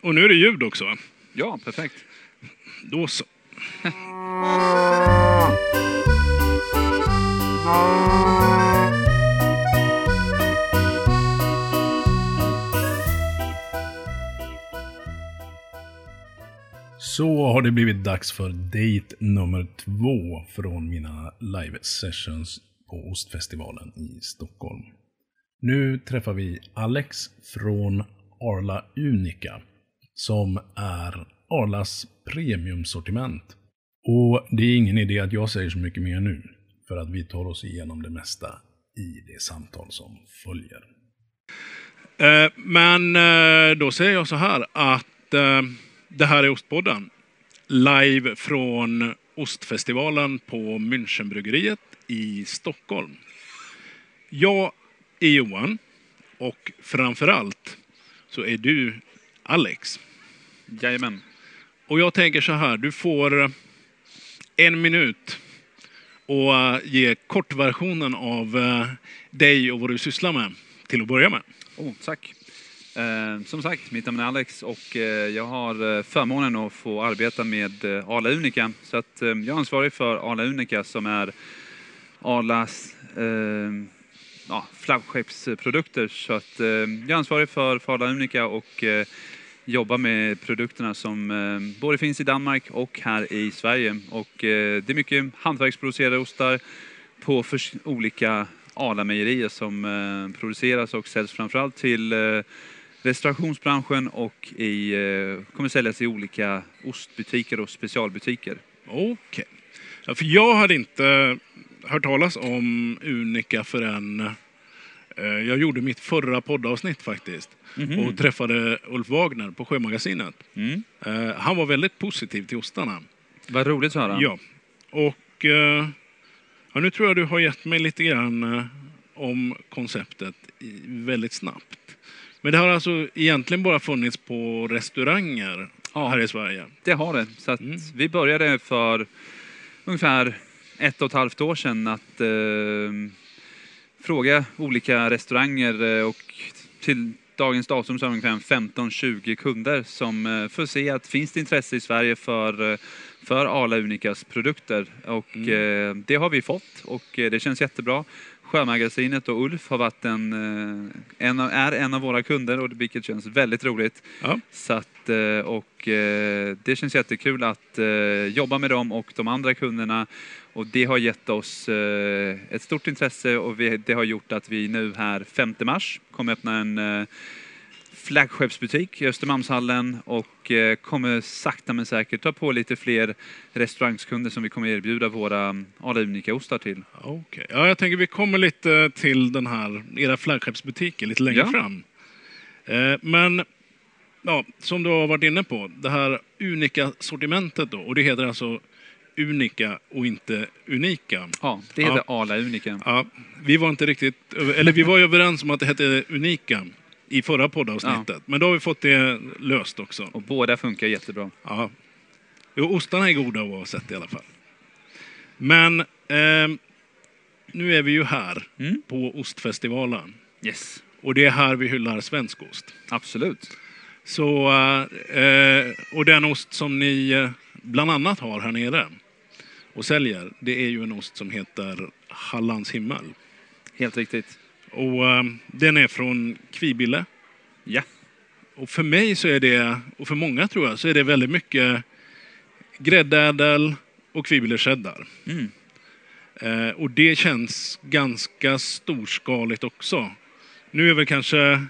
Och nu är det ljud också va? Ja, perfekt. Då så. Så har det blivit dags för date nummer två från mina live sessions på Ostfestivalen i Stockholm. Nu träffar vi Alex från Arla Unica som är Arlas premiumsortiment. Och det är ingen idé att jag säger så mycket mer nu, för att vi tar oss igenom det mesta i det samtal som följer. Eh, men eh, då säger jag så här att eh, det här är Ostpodden. Live från Ostfestivalen på Münchenbryggeriet i Stockholm. Jag är Johan och framförallt så är du Alex. Jajamän. Och jag tänker så här, du får en minut och eh, ge kortversionen av eh, dig och vad du sysslar med till att börja med. Oh, tack. Eh, som sagt, mitt namn är Alex och eh, jag har eh, förmånen att få arbeta med eh, Arla Unica. Så att, jag är ansvarig för Arla Unica som är Arlas eh, ja, flaggskeppsprodukter. Så att, jag är ansvarig för, för Arla Unica och jobba jobbar med produkterna som eh, både finns i Danmark och här i Sverige. Och eh, det är mycket hantverksproducerade ostar på olika Arla-mejerier som eh, produceras och säljs framförallt till restaurationsbranschen och i, kommer säljas i olika ostbutiker och specialbutiker. Okej. Ja, för jag hade inte hört talas om Unica förrän jag gjorde mitt förra poddavsnitt faktiskt. Mhm. Och träffade Ulf Wagner på Sjömagasinet. Mm. Eh, han var väldigt positiv till ostarna. Vad roligt att höra. Ja. Och eh, ja, nu tror jag du har gett mig lite grann eh, om konceptet väldigt snabbt. Men det har alltså egentligen bara funnits på restauranger Ja. här i Sverige. Det har det. Så Mm. Vi började för ungefär ett och ett halvt år sedan att eh, fråga olika restauranger eh, och till dagens datum så har vi ungefär 15-20 kunder som eh, får se att finns det intresse i Sverige för, eh, för Arla Unicas produkter och Mm. det har vi fått och det känns jättebra. Sjömagasinet och Ulf har varit en, en av, är en av våra kunder och vilket känns väldigt roligt. Ja. Så att, och det känns jättekul att jobba med dem och de andra kunderna. Och det har gett oss eh, ett stort intresse och vi, det har gjort att vi nu här 5 mars kommer öppna en eh, flaggskeppsbutik i Östermalmshallen och eh, kommer sakta men säkert ta på lite fler restaurangskunder som vi kommer erbjuda våra Arla Unica-ostar till. Okej. Ja, jag tänker vi kommer lite till den här, era flaggskeppsbutiker lite längre Ja. fram. Men ja, som du har varit inne på, det här unika sortimentet då, och det heter alltså Unika och inte Unika. Ja, det heter Arla Unica. Ja, vi var inte riktigt, eller vi var ju överens om att det hette Unika i förra poddavsnittet, men då har vi fått det löst också. Och båda funkar jättebra. Ja. Jo, ostarna är goda oavsett i alla fall. Men ehm, nu är vi ju här Mm. på Ostfestivalen. Yes, Och det är här vi hyllar svensk ost. absolut. Så, eh, och den ost som ni eh, bland annat har här nere och säljer, det är ju en ost som heter Hallands himmel. Helt riktigt. Och eh, den är från Kvibille. Ja. Och för mig så är det, och för många tror jag, så är det väldigt mycket gräddädel och Kvibille cheddar. Mm. Eh, och det känns ganska storskaligt också. Nu är väl kanske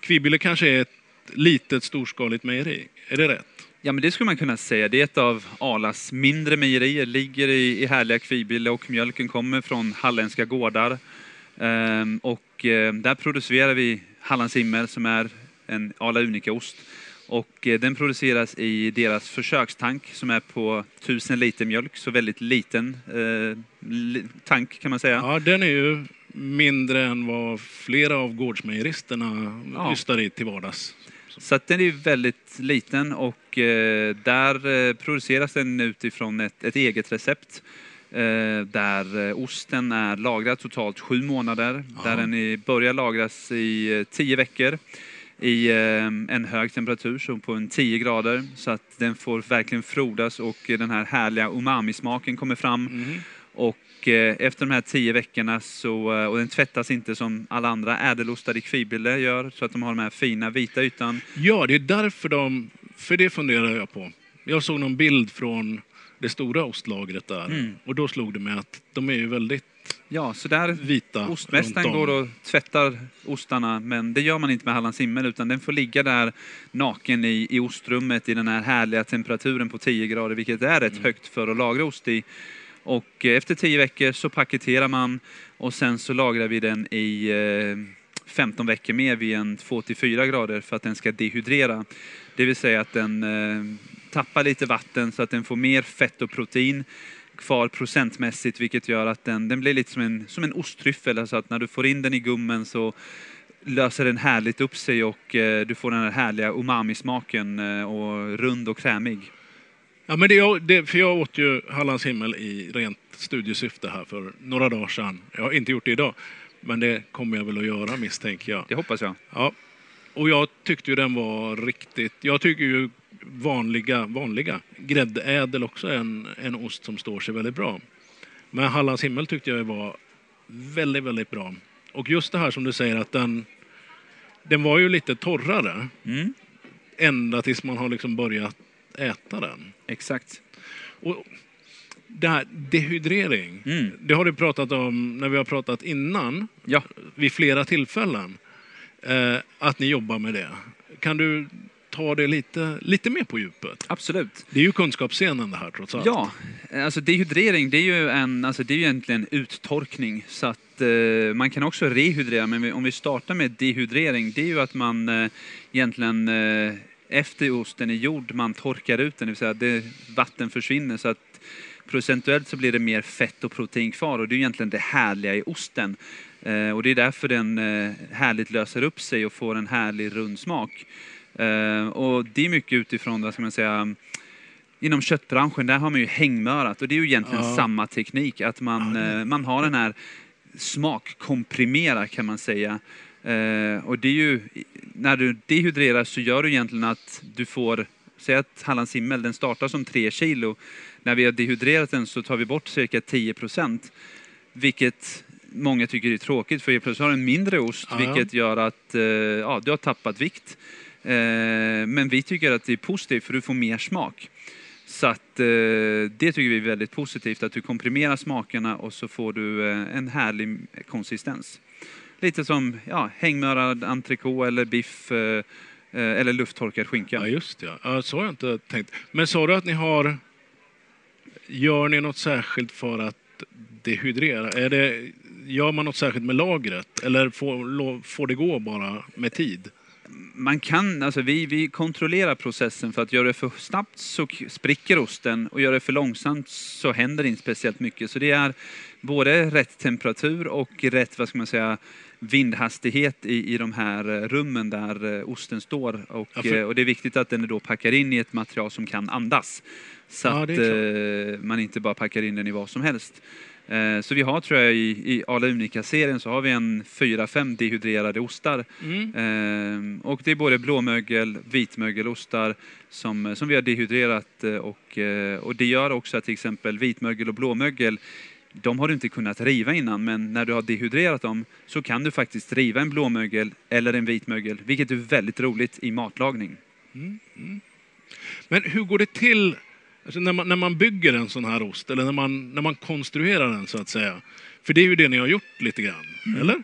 Kvibille kanske är ett litet storskaligt mejeri. Är det rätt? Ja, men det skulle man kunna säga. Det är ett av Arlas mindre mejerier, ligger i, i härliga Kvibille och mjölken kommer från halländska gårdar. Ehm, och eh, där producerar vi Hallands himmel som är en Arla Unica-ost. Och eh, den produceras i deras försökstank som är på 1000 liter mjölk, så väldigt liten eh, li, tank kan man säga. Ja, den är ju mindre än vad flera av gårdsmejeristerna Ja. ystar i till vardags. Så att den är väldigt liten och eh, där eh, produceras den utifrån ett, ett eget recept. Eh, där osten är lagrad totalt sju månader. Ja. Där den i, börjar lagras i tio veckor. i en hög temperatur, så på en 10 grader, så att den får verkligen frodas och den här härliga umami-smaken kommer fram. Mm. Och eh, efter de här 10 veckorna så, eh, och den tvättas inte som alla andra ädelostar i kvibille gör, så att de har den här fina vita ytan. Ja, det är därför de... För det funderar jag på. Jag såg någon bild från det stora ostlagret där. Mm. Och då slog det mig att de är ju väldigt Ja, så där vita Ostmästaren går och tvättar ostarna, men det gör man inte med Hallands himmel, utan den får ligga där naken i, i ostrummet i den här härliga temperaturen på 10 grader, vilket är rätt högt för att lagra ost i. Och efter tio veckor så paketerar man och sen så lagrar vi den i eh, 15 veckor mer vid en 2-4 grader för att den ska dehydrera. Det vill säga att den eh, tappar lite vatten så att den får mer fett och protein kvar procentmässigt vilket gör att den, den blir lite som en, som en osttryffel. Alltså att när du får in den i gummen så löser den härligt upp sig och eh, du får den här härliga umami-smaken och rund och krämig. Ja, men det, jag- det, för jag åt ju Hallands himmel i rent studiesyfte här för några dagar sedan. Jag har inte gjort det idag, men det kommer jag väl att göra misstänker jag. Det hoppas jag. Ja. Och jag tyckte ju den var riktigt... Jag tycker ju vanliga, vanliga gräddädel också är en, en ost som står sig väldigt bra. Men Hallands himmel tyckte jag var väldigt, väldigt bra. Och just det här som du säger att den, den var ju lite torrare Mm, ända tills man har liksom börjat äta den. exakt. Och det här dehydrering, Mm. det har du pratat om när vi har pratat innan Ja, vid flera tillfällen. Eh, att ni jobbar med det. Kan du ta det lite, lite mer på djupet? absolut. Det är ju kunskapsscenen det här trots allt. Ja, alltså dehydrering det är ju en, alltså det är ju egentligen uttorkning. Så att eh, man kan också rehydrera, men om vi startar med dehydrering, det är ju att man eh, egentligen eh, efter osten är gjord, man torkar ut den, det vill säga det, vatten försvinner så att procentuellt så blir det mer fett och protein kvar och det är egentligen det härliga i osten. Eh, och det är därför den eh, härligt löser upp sig och får en härlig rund smak. Eh, och det är mycket utifrån, vad ska man säga, Inom köttbranschen, där har man ju hängmörat och det är ju egentligen Ja. samma teknik. Att man, man har den här smakkomprimerar kan man säga. Eh, och det är ju, när du dehydrerar så gör du egentligen att du får, säg att Hallands himmel, den startar som 3 kilo. När vi har dehydrerat den så tar vi bort cirka 10 procent. Vilket många tycker är tråkigt för plötsligt har du en mindre ost Ja. vilket gör att eh, ja, du har tappat vikt. Eh, men vi tycker att det är positivt för du får mer smak. Så att, det tycker vi är väldigt positivt, att du komprimerar smakerna och så får du en härlig konsistens. Lite som ja, hängmörad entrecote eller biff eh, eh eller lufttorkad skinka. Ja, just det. Ja, så har jag inte tänkt. Men sa du att ni har... Gör ni något särskilt för att dehydrera? Är det, gör man något särskilt med lagret? Eller får, får det gå bara med tid? Man kan, alltså vi, vi kontrollerar processen för att göra det för snabbt så spricker osten och gör det för långsamt så händer det inte speciellt mycket. Så det är både rätt temperatur och rätt, vad ska man säga, vindhastighet i, i de här eh, rummen där eh, osten står. Och, Ja, för- eh, och det är viktigt att den då packar in i ett material som kan andas. Så Ja, att man inte bara packar in den i vad som helst. Eh, Så vi har, tror jag, i, i Arla Unica-serien så har vi en fyra, fem dehydrerade ostar. Mm. Ehm, och det är både blåmögel, vitmögelostar som, som vi har dehydrerat eh, och, eh, och det gör också att till exempel vitmögel och blåmögel de har du inte kunnat riva innan men när du har dehydrerat dem så kan du faktiskt riva en blåmögel eller en vitmögel vilket är väldigt roligt i matlagning. Men hur går det till alltså när, man, när man bygger en sån här ost? Eller när man, när man konstruerar den så att säga? För det är ju det ni har gjort lite grann, Mm. eller?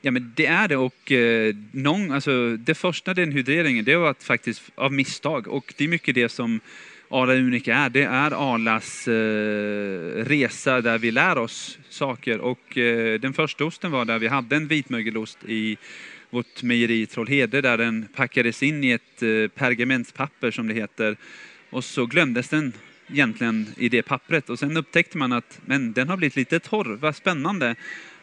Ja men det är det och eh, någon, alltså, det första den hydreringen det var att faktiskt av misstag och det är mycket det som Arla Unica är. Det är Arlas eh, resa där vi lär oss saker och eh, den första osten var där vi hade en vitmögelost i vårt mejeri i Trollhede där den packades in i ett eh, pergamentpapper som det heter och så glömdes den egentligen i det pappret och sen upptäckte man att men den har blivit lite torr, vad spännande.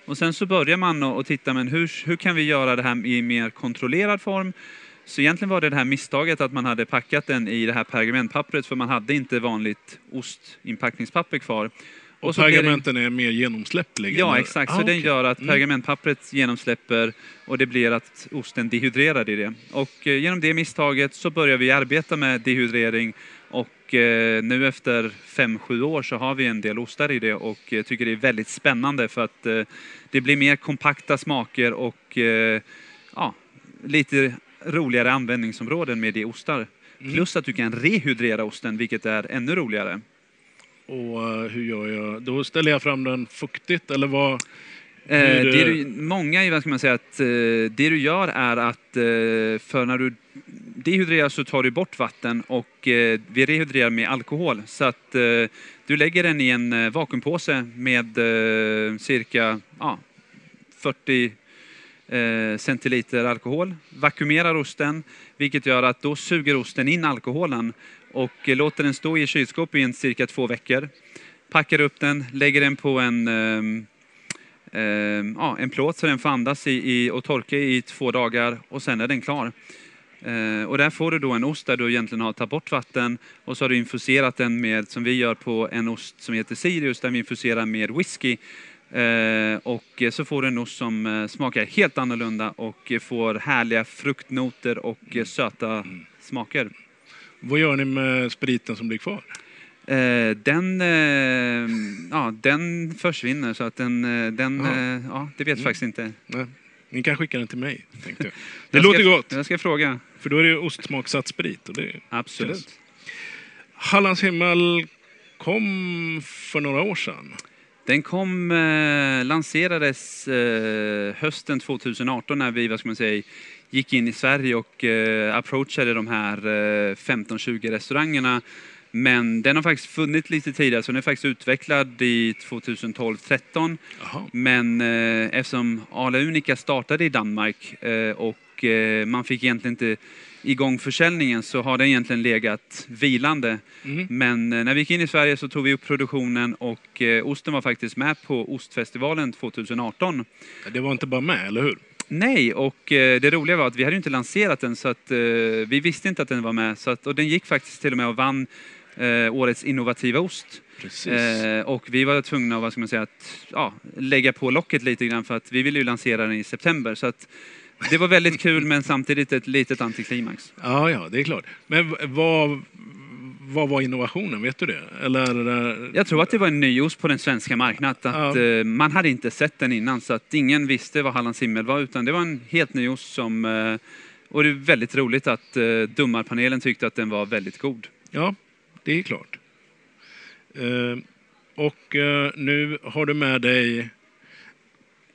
Och sen så börjar man att titta, men hur, hur kan vi göra det här i mer kontrollerad form? Så egentligen var det det här misstaget att man hade packat den i det här pergamentpappret för man hade inte vanligt ostinpackningspapper kvar. Och så blir det- pergamenten är mer genomsläppliga? Ja, exakt. Ah, Så den okej. gör att Mm. pergamentpappret genomsläpper och det blir att osten dehydrerar i det. Och eh, genom det misstaget så börjar vi arbeta med dehydrering och eh, nu efter 5-7 år så har vi en del ostar i det och eh, tycker det är väldigt spännande för att eh, det blir mer kompakta smaker och eh, ja, lite roligare användningsområden med de ostar. Mm. Plus att du kan rehydrera osten, vilket är ännu roligare. Och hur gör jag? Då ställer jag fram den fuktigt eller vad? Eh, Hur, det eh, du, många, vad ska man säga, att eh, det du gör är att eh, för när du dehydrerar så tar du bort vatten och eh, vi rehydrerar med alkohol. Så att eh, du lägger den i en eh, vakuumpåse med eh, cirka ja, 40 eh, centiliter alkohol. Vakuumerar osten, vilket gör att då suger osten in alkoholen och eh, låter den stå i kylskåp i cirka två veckor. Packar upp den, lägger den på en ehm, ja, en plåt så den får andas i, i, och torka i två dagar och sen är den klar. Eh, och där får du då en ost där du egentligen har tagit bort vatten och så har du infuserat den med, som vi gör på en ost som heter Sirius, där vi infuserar med whisky. Eh, och så får du en ost som eh, smakar helt annorlunda och får härliga fruktnoter och eh, söta smaker. Vad gör ni med spriten som blir kvar? Eh, den, eh, ja, den försvinner så att den, eh, den Ja. det vet Mm. faktiskt inte. Nej, ni kan skicka den till mig, tänkte jag. Det Jag låter ska, gott, Jag ska fråga. för då är det ostsmaksatt sprit. Och det Absolut. känns- Hallands himmel kom för några år sedan. Den kom, eh, lanserades eh, hösten 2018 när vi, vad ska man säga, gick in i Sverige och eh, approachade de här eh, 15-20 restaurangerna. Men den har faktiskt funnits lite tidigare, så den är faktiskt utvecklad i 2012-13. Jaha. Men eh, eftersom Arla Unica startade i Danmark eh, och eh, man fick egentligen inte igång försäljningen så har den egentligen legat vilande. Mm. Men eh, när vi gick in i Sverige så tog vi upp produktionen och eh, osten var faktiskt med på Ostfestivalen 2018. Det var inte bara med, eller hur? Nej, och eh, det roliga var att vi hade inte lanserat den så att vi visste inte att den var med. Så att, och den gick faktiskt till och med och vann eh, årets innovativa ost. Eh, och vi var tvungna att, vad ska man säga, att, ja, lägga på locket lite grann för att vi ville ju lansera den i september. Så att det var väldigt kul men samtidigt ett litet antiklimax. Ja, ja, det är klart. Men vad, vad var innovationen? Vet du det? Eller, Jag tror att det var en ny ost på den svenska marknaden. Att, Ja. eh, man hade inte sett den innan så att ingen visste vad Hallands himmel var utan det var en helt ny ost som eh, och det är väldigt roligt att eh, domarpanelen tyckte att den var väldigt god. Ja, det är klart. Eh, och eh, nu har du med dig...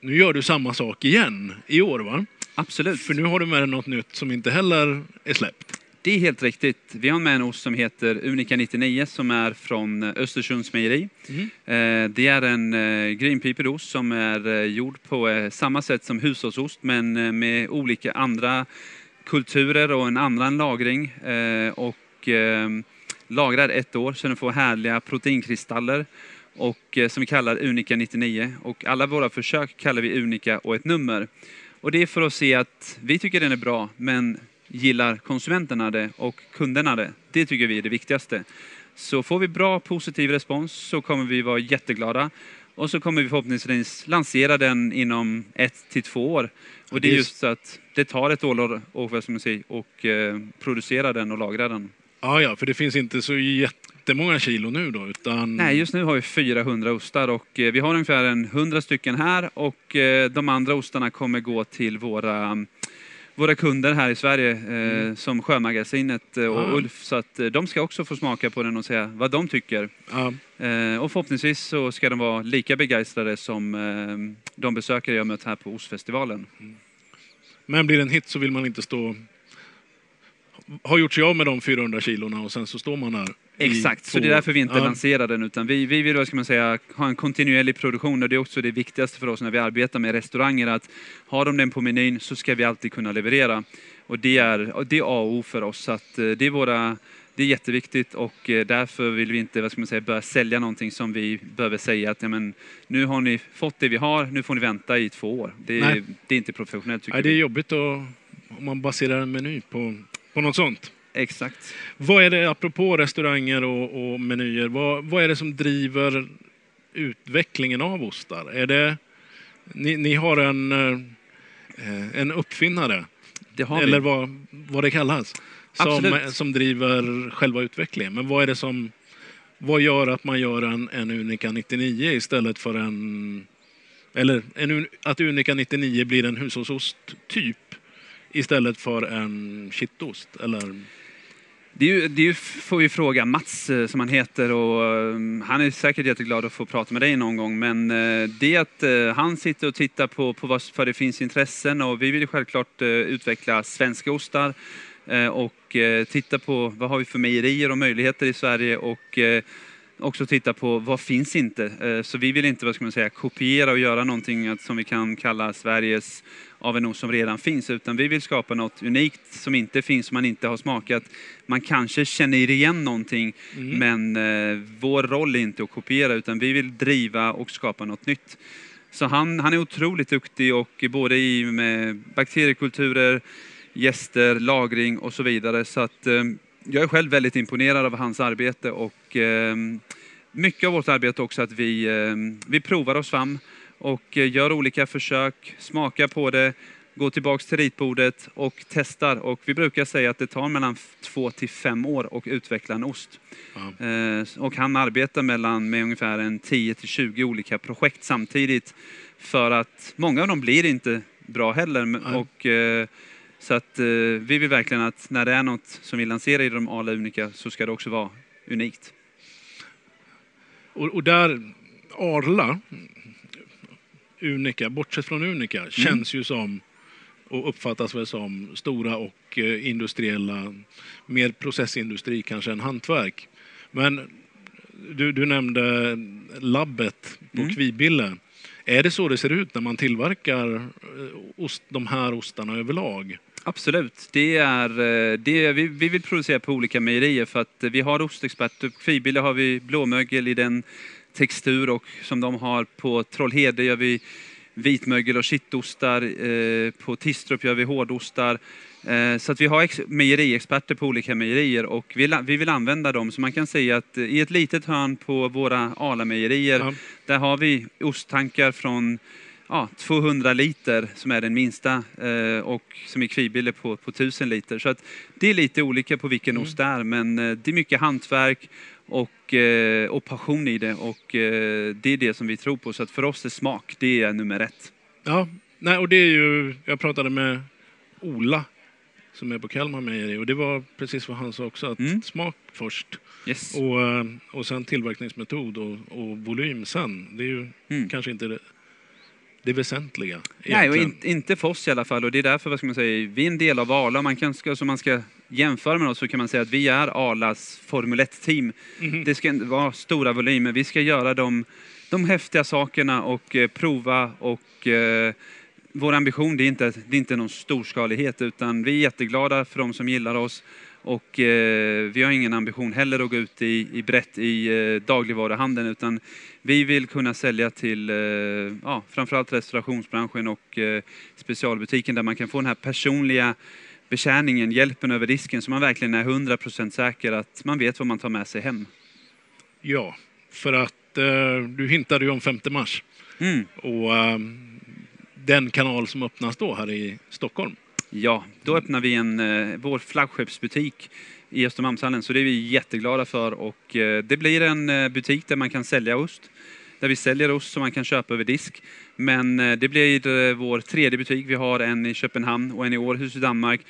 Nu gör du samma sak igen i år, va? Absolut. För nu har du med dig något nytt som inte heller är släppt. Det är helt riktigt. Vi har med en ost som heter Unica 99 som är från eh, Östersunds mejeri. Mm. Det är en eh, greenpeeper ost som är gjord på samma sätt som hushållsost men med olika andra kulturer och en annan lagring. Och eh, lagrad ett år så den får härliga proteinkristaller och eh, som vi kallar Unica 99. Och alla våra försök kallar vi Unica och ett nummer. Och det är för att se att vi tycker den är bra men gillar konsumenterna det och kunderna det. Det tycker vi är det viktigaste. Så får vi bra positiv respons så kommer vi vara jätteglada. Och så kommer vi förhoppningsvis lansera den inom ett till två år. Och det är Det är- just så att det tar ett år och, vad ska man säga, och eh, producera den och lagra den. Ja, ja, för det finns inte så jättemånga kilo nu då, utan... Nej, just nu har vi 400 ostar och eh, vi har ungefär en 100 stycken här och eh, de andra ostarna kommer gå till våra våra kunder här i Sverige eh, som Sjömagasinet och Ah. Ulf så att de ska också få smaka på den och säga vad de tycker. Ja, Eh, och förhoppningsvis så ska de vara lika begeistrade som eh, de besökare jag mött här på Ostfestivalen. men blir det en hit så vill man inte stå... Har gjort sig av med de 400 kilorna och sen så står man där. i Exakt, så det är därför vi inte Ja. lanserar den utan vi, vi vill ska man säga, ha en kontinuerlig produktion och det är också det viktigaste för oss när vi arbetar med restauranger att har de den på menyn så ska vi alltid kunna leverera. Och det är, det är A och O för oss så att eh, det är våra det är jätteviktigt och eh, därför vill vi inte vad ska man säga, börja sälja någonting som vi behöver säga att ja, men, nu har ni fått det vi har, nu får ni vänta i två år. Det, Nej. är, det är inte professionellt tycker Nej, det är vi. jobbigt att, om man baserar en meny på, på något sånt. Exakt. Vad är det, apropå restauranger och, och menyer, vad, vad är det som driver utvecklingen av ostar? Är det, ni, ni har en, eh, en uppfinnare, eller vad, vad det kallas, som, Absolut. som driver själva utvecklingen. Men vad är det som vad gör att man gör en, en Unica 99 istället för en... Eller en, att Unica 99 blir en hushållsost typ istället för en kittost? Eller? Det, är ju, det är ju, får vi fråga Mats eh, som han heter och mm, han är säkert jätteglad att få prata med dig någon gång. Men eh, det att eh, han sitter och tittar på, på vad för det finns intressen och vi vill ju självklart utveckla svenska ostar och titta på vad har vi för mejerier och möjligheter i Sverige och också titta på vad finns inte. Eh, Så vi vill inte, vad ska man säga, kopiera och göra någonting som vi kan kalla Sveriges av som redan finns, utan vi vill skapa något unikt som inte finns, som man inte har smakat. Man kanske känner igen någonting, men eh, vår roll är inte att kopiera, utan vi vill driva och skapa något nytt. Så han, han är otroligt duktig och både i med bakteriekulturer, gäster, lagring och så vidare. Så att eh, jag är själv väldigt imponerad av hans arbete och eh, mycket av vårt arbete också att vi, eh, vi provar oss fram och eh, gör olika försök, smakar på det, går tillbaks till ritbordet och testar. Och vi brukar säga att det tar mellan två till fem år att utveckla en ost. Ja. Eh, och han arbetar mellan med ungefär en 10 till 20 olika projekt samtidigt för att många av dem blir inte bra heller. Nej. Och, eh, så att eh, vi vill verkligen att när det är något som vi lanserar i de Arla Unica så ska det också vara unikt. Och, och där, Arla, Unica, bortsett från Unica, Mm. känns ju som och uppfattas väl som stora och eh, industriella, mer processindustri kanske än hantverk. Men du, du nämnde labbet på Mm. Kvibille. Är det så det ser ut när man tillverkar eh, ost, de här ostarna överlag? Absolut. Det är, eh, det är, vi, vi vill producera på olika mejerier för att vi har ostexperter. På Kvibille har vi blåmögel i den textur och som de har på Trollhede gör vi vitmögel och kittostar. Eh, på Tistrup gör vi hårdostar. Eh, så att vi har ex- mejeriexperter på olika mejerier och vi, vi vill använda dem. Så man kan säga att i ett litet hörn på våra Arla-mejerier Ja. där har vi osttankar från ja, 200 liter som är den minsta eh, och som är Kvibille på, på 1000 liter. Så att det är lite olika på vilken ost det är men eh, det är mycket hantverk och, eh, och passion i det och det är det som vi tror på. Så att för oss är smak, det är nummer ett. Ja, nej, och det är ju, jag pratade med Ola som är på Kalmar Mejeri och det var precis vad han sa också, att Mm. smak först Yes. och, och sen tillverkningsmetod och, och volym sen. Det är ju Mm. kanske inte det, väsentliga. Nej, och egentligen. in, inte för oss i alla fall. Och det är därför, vad ska man säga, vi är en del av Arla. Man kan, ska, som man ska jämföra med oss så kan man säga att vi är Arlas Formel 1-team. Mhm. Det ska inte vara stora volymer. Vi ska göra de, de häftiga sakerna och eh, prova och eh, vår ambition det är, inte, det är inte någon storskalighet utan vi är jätteglada för de som gillar oss och eh, vi har ingen ambition heller att gå ut i, i brett i eh, dagligvaruhandeln utan vi vill kunna sälja till eh, ja, framförallt restaurationsbranschen och eh, specialbutiken där man kan få den här personliga betjäningen, hjälpen över disken så man verkligen är 100% säker att man vet vad man tar med sig hem. Ja, för att eh, du hintade ju om 5 mars Mm. och eh, den kanal som öppnas då här i Stockholm. Ja, då öppnar vi en, eh, vår flaggskeppsbutik i Östermalmshallen så det är vi jätteglada för och eh, det blir en eh, butik där man kan sälja ost. Där vi säljer ost som man kan köpa över disk. Men det blir vår tredje butik. Vi har en i Köpenhamn och en i Århus i Danmark.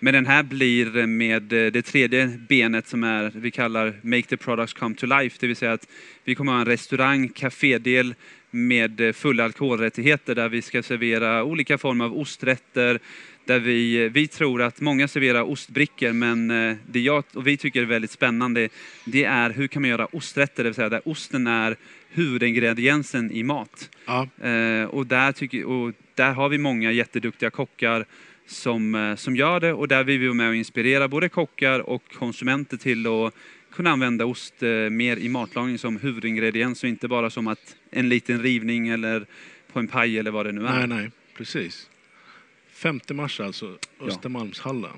Men den här blir med det tredje benet som är, vi kallar Make the products come to life. Det vill säga att vi kommer ha en restaurang, kafédel med eh, fulla alkoholrättigheter där vi ska servera olika former av osträtter, där vi, vi tror att många serverar ostbrickor men eh, det jag och vi tycker är väldigt spännande det är hur kan man göra osträtter, det vill säga där osten är huvudingrediensen i mat. Ja, Eh, och, där tycker, och där har vi många jätteduktiga kockar som, eh, som gör det och där vill vi vara med och inspirera både kockar och konsumenter till att kunna använda ost eh, mer i matlagning som huvudingrediens och inte bara som att en liten rivning eller på en paj eller vad det nu är. nej, nej, precis. 5 mars alltså, Östermalmshallen.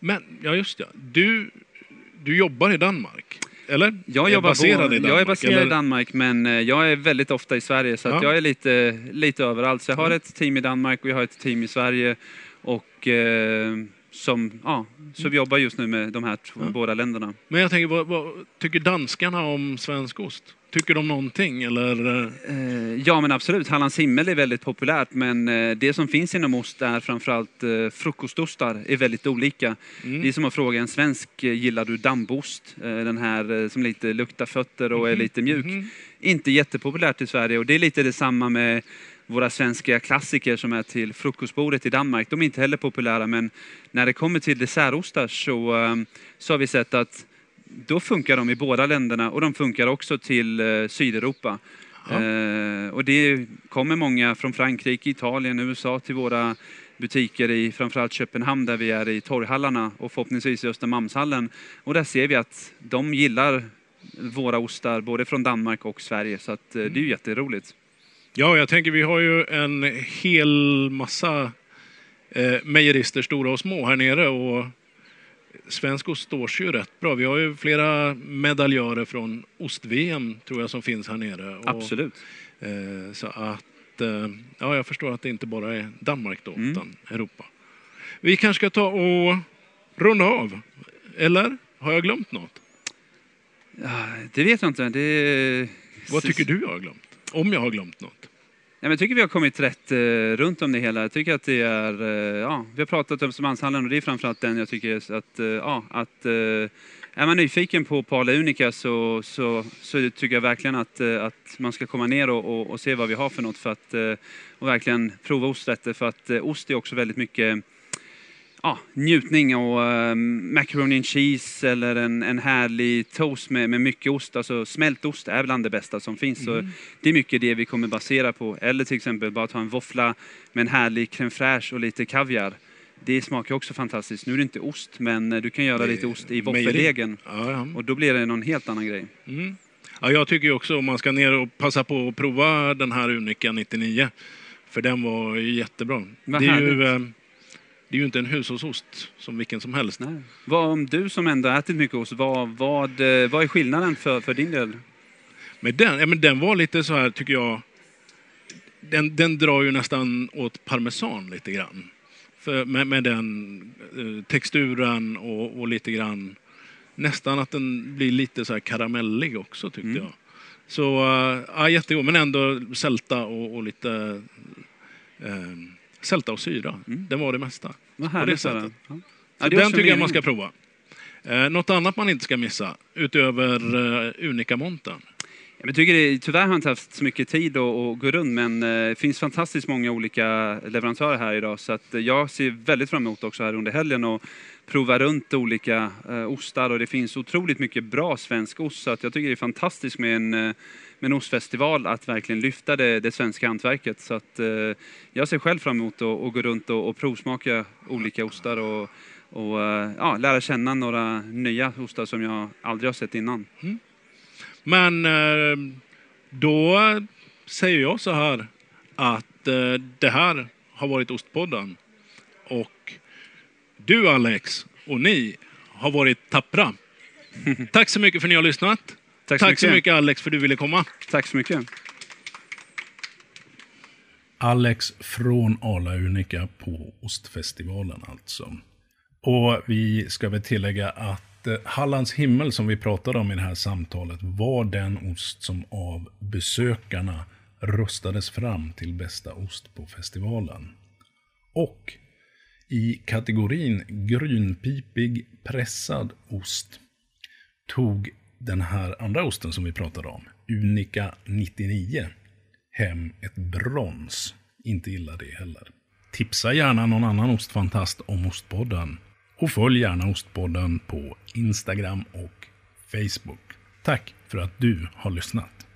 Men, ja just det, du, du jobbar i Danmark. eller? Jag, Är baserad på, i Danmark, jag är baserad eller? i Danmark, men eh, jag är väldigt ofta i Sverige, så Ja. jag är lite, lite överallt. Så jag har Mm. ett team i Danmark och jag har ett team i Sverige. Och eh, som, ja, så vi jobbar just nu med de här två, Ja. båda länderna. Men jag tänker, vad, vad tycker danskarna om svensk ost? Tycker de någonting eller? eh, ja men absolut, Hallands himmel är väldigt populärt men eh, det som finns inom ost är framförallt eh, frukostostar är väldigt olika. Mm. Är som att fråga en svensk, gillar du dambost? Den här som lite luktar fötter och är Mhm, lite mjuk. mhm. Inte jättepopulärt i Sverige och det är lite detsamma med våra svenska klassiker som är till frukostbordet i Danmark. De är inte heller populära men när det kommer till dessertostar så, eh, så har vi sett att då funkar de i båda länderna och de funkar också till eh, Sydeuropa. Eh, och det kommer många från Frankrike, Italien, USA till våra butiker i framförallt Köpenhamn där vi är i torghallarna och förhoppningsvis i Östermalmshallen. Och där ser vi att de gillar våra ostar både från Danmark och Sverige så att, eh, det är ju jätteroligt. Ja, jag tänker vi har ju en hel massa eh, mejerister, stora och små, här nere. Och svensk ost står sig ju rätt bra. Vi har ju flera medaljörer från ost-VM, tror jag, som finns här nere. Och, Absolut. Eh, så att, eh, ja, jag förstår att det inte bara är Danmark då, Mm. utan Europa. Vi kanske ska ta och runda av. Eller? Har jag glömt något? Ja, det vet jag inte. Det... Vad tycker du jag har glömt? Om jag har glömt något? Ja, jag tycker vi har kommit rätt eh, runt om det hela. Jag tycker att det är, eh, ja, vi har pratat om Östermalmshallen och det är framförallt den jag tycker att, eh, ja, att är man nyfiken på Pala Unica så, så, så tycker jag verkligen att, att man ska komma ner och, och, och se vad vi har för något för att och verkligen prova osträtter för att ost är också väldigt mycket ja, njutning och um, macaroni and cheese eller en, en härlig toast med, med mycket ost. Alltså smältost är bland det bästa som finns. Så det är mycket det vi kommer basera på. Eller till exempel bara ta en våffla med en härlig crème fraîche och lite kaviar. Det smakar också fantastiskt. Nu är det inte ost, men eh, du kan göra Det lite ost i våffeldegen. Ja, ja. Och då blir det någon helt annan grej. Mm. Ja, jag tycker ju också om man ska ner och passa på att prova den här Unica 99. För den var ju jättebra. Vad det, är ju, härligt. eh, det är ju inte en hushållsost som vilken som helst. Nej. Vad, om du som ändå ätit mycket ost, vad, vad, eh, vad är skillnaden för, för din del? Men den, ja, men den var lite så här, tycker jag. Den, den drar ju nästan åt parmesan lite grann. För med, med den eh, texturen och, och lite grann nästan att den blir lite så här karamellig också tyckte Mm. jag. Så eh, ja, jättegod, men ändå sälta och, och lite eh, sälta och syra. Mm. Den var det mesta. Vad det sättet. Sara. Ja. Den tycker jag man ska prova. Eh, något annat man inte ska missa utöver uh, Unica-montern? Jag tycker det, tyvärr har jag inte haft så mycket tid att, att gå runt men eh, det finns fantastiskt många olika leverantörer här idag så att eh, jag ser väldigt fram emot också här under helgen och prova runt olika eh, ostar och det finns otroligt mycket bra svensk ost så att jag tycker det är fantastiskt med en, eh, med en ostfestival att verkligen lyfta det, det svenska hantverket så att eh, jag ser själv fram emot att, att gå runt och, och provsmaka olika ostar och, och eh, ja, lära känna några nya ostar som jag aldrig har sett innan. Mm. Men eh, då säger jag så här att eh, det här har varit Ostpodden. Och du Alex och ni har varit tappra. Tack så mycket för att ni har lyssnat. Tack Tack så så mycket. mycket Alex för att du ville komma. Tack så mycket. Alex från Arla Unica på Ostfestivalen alltså. Och vi ska väl tillägga att eh, Hallands himmel som vi pratade om i det här samtalet var den ost som av besökarna röstades fram till bästa ost på festivalen. Och i kategorin grynpipig pressad ost tog den här andra osten som vi pratade om, Unica 99, hem ett brons. Inte illa det heller. Tipsa gärna någon annan ostfantast om Ostpodden. Och följ gärna Ostpodden på Instagram och Facebook. Tack för att du har lyssnat.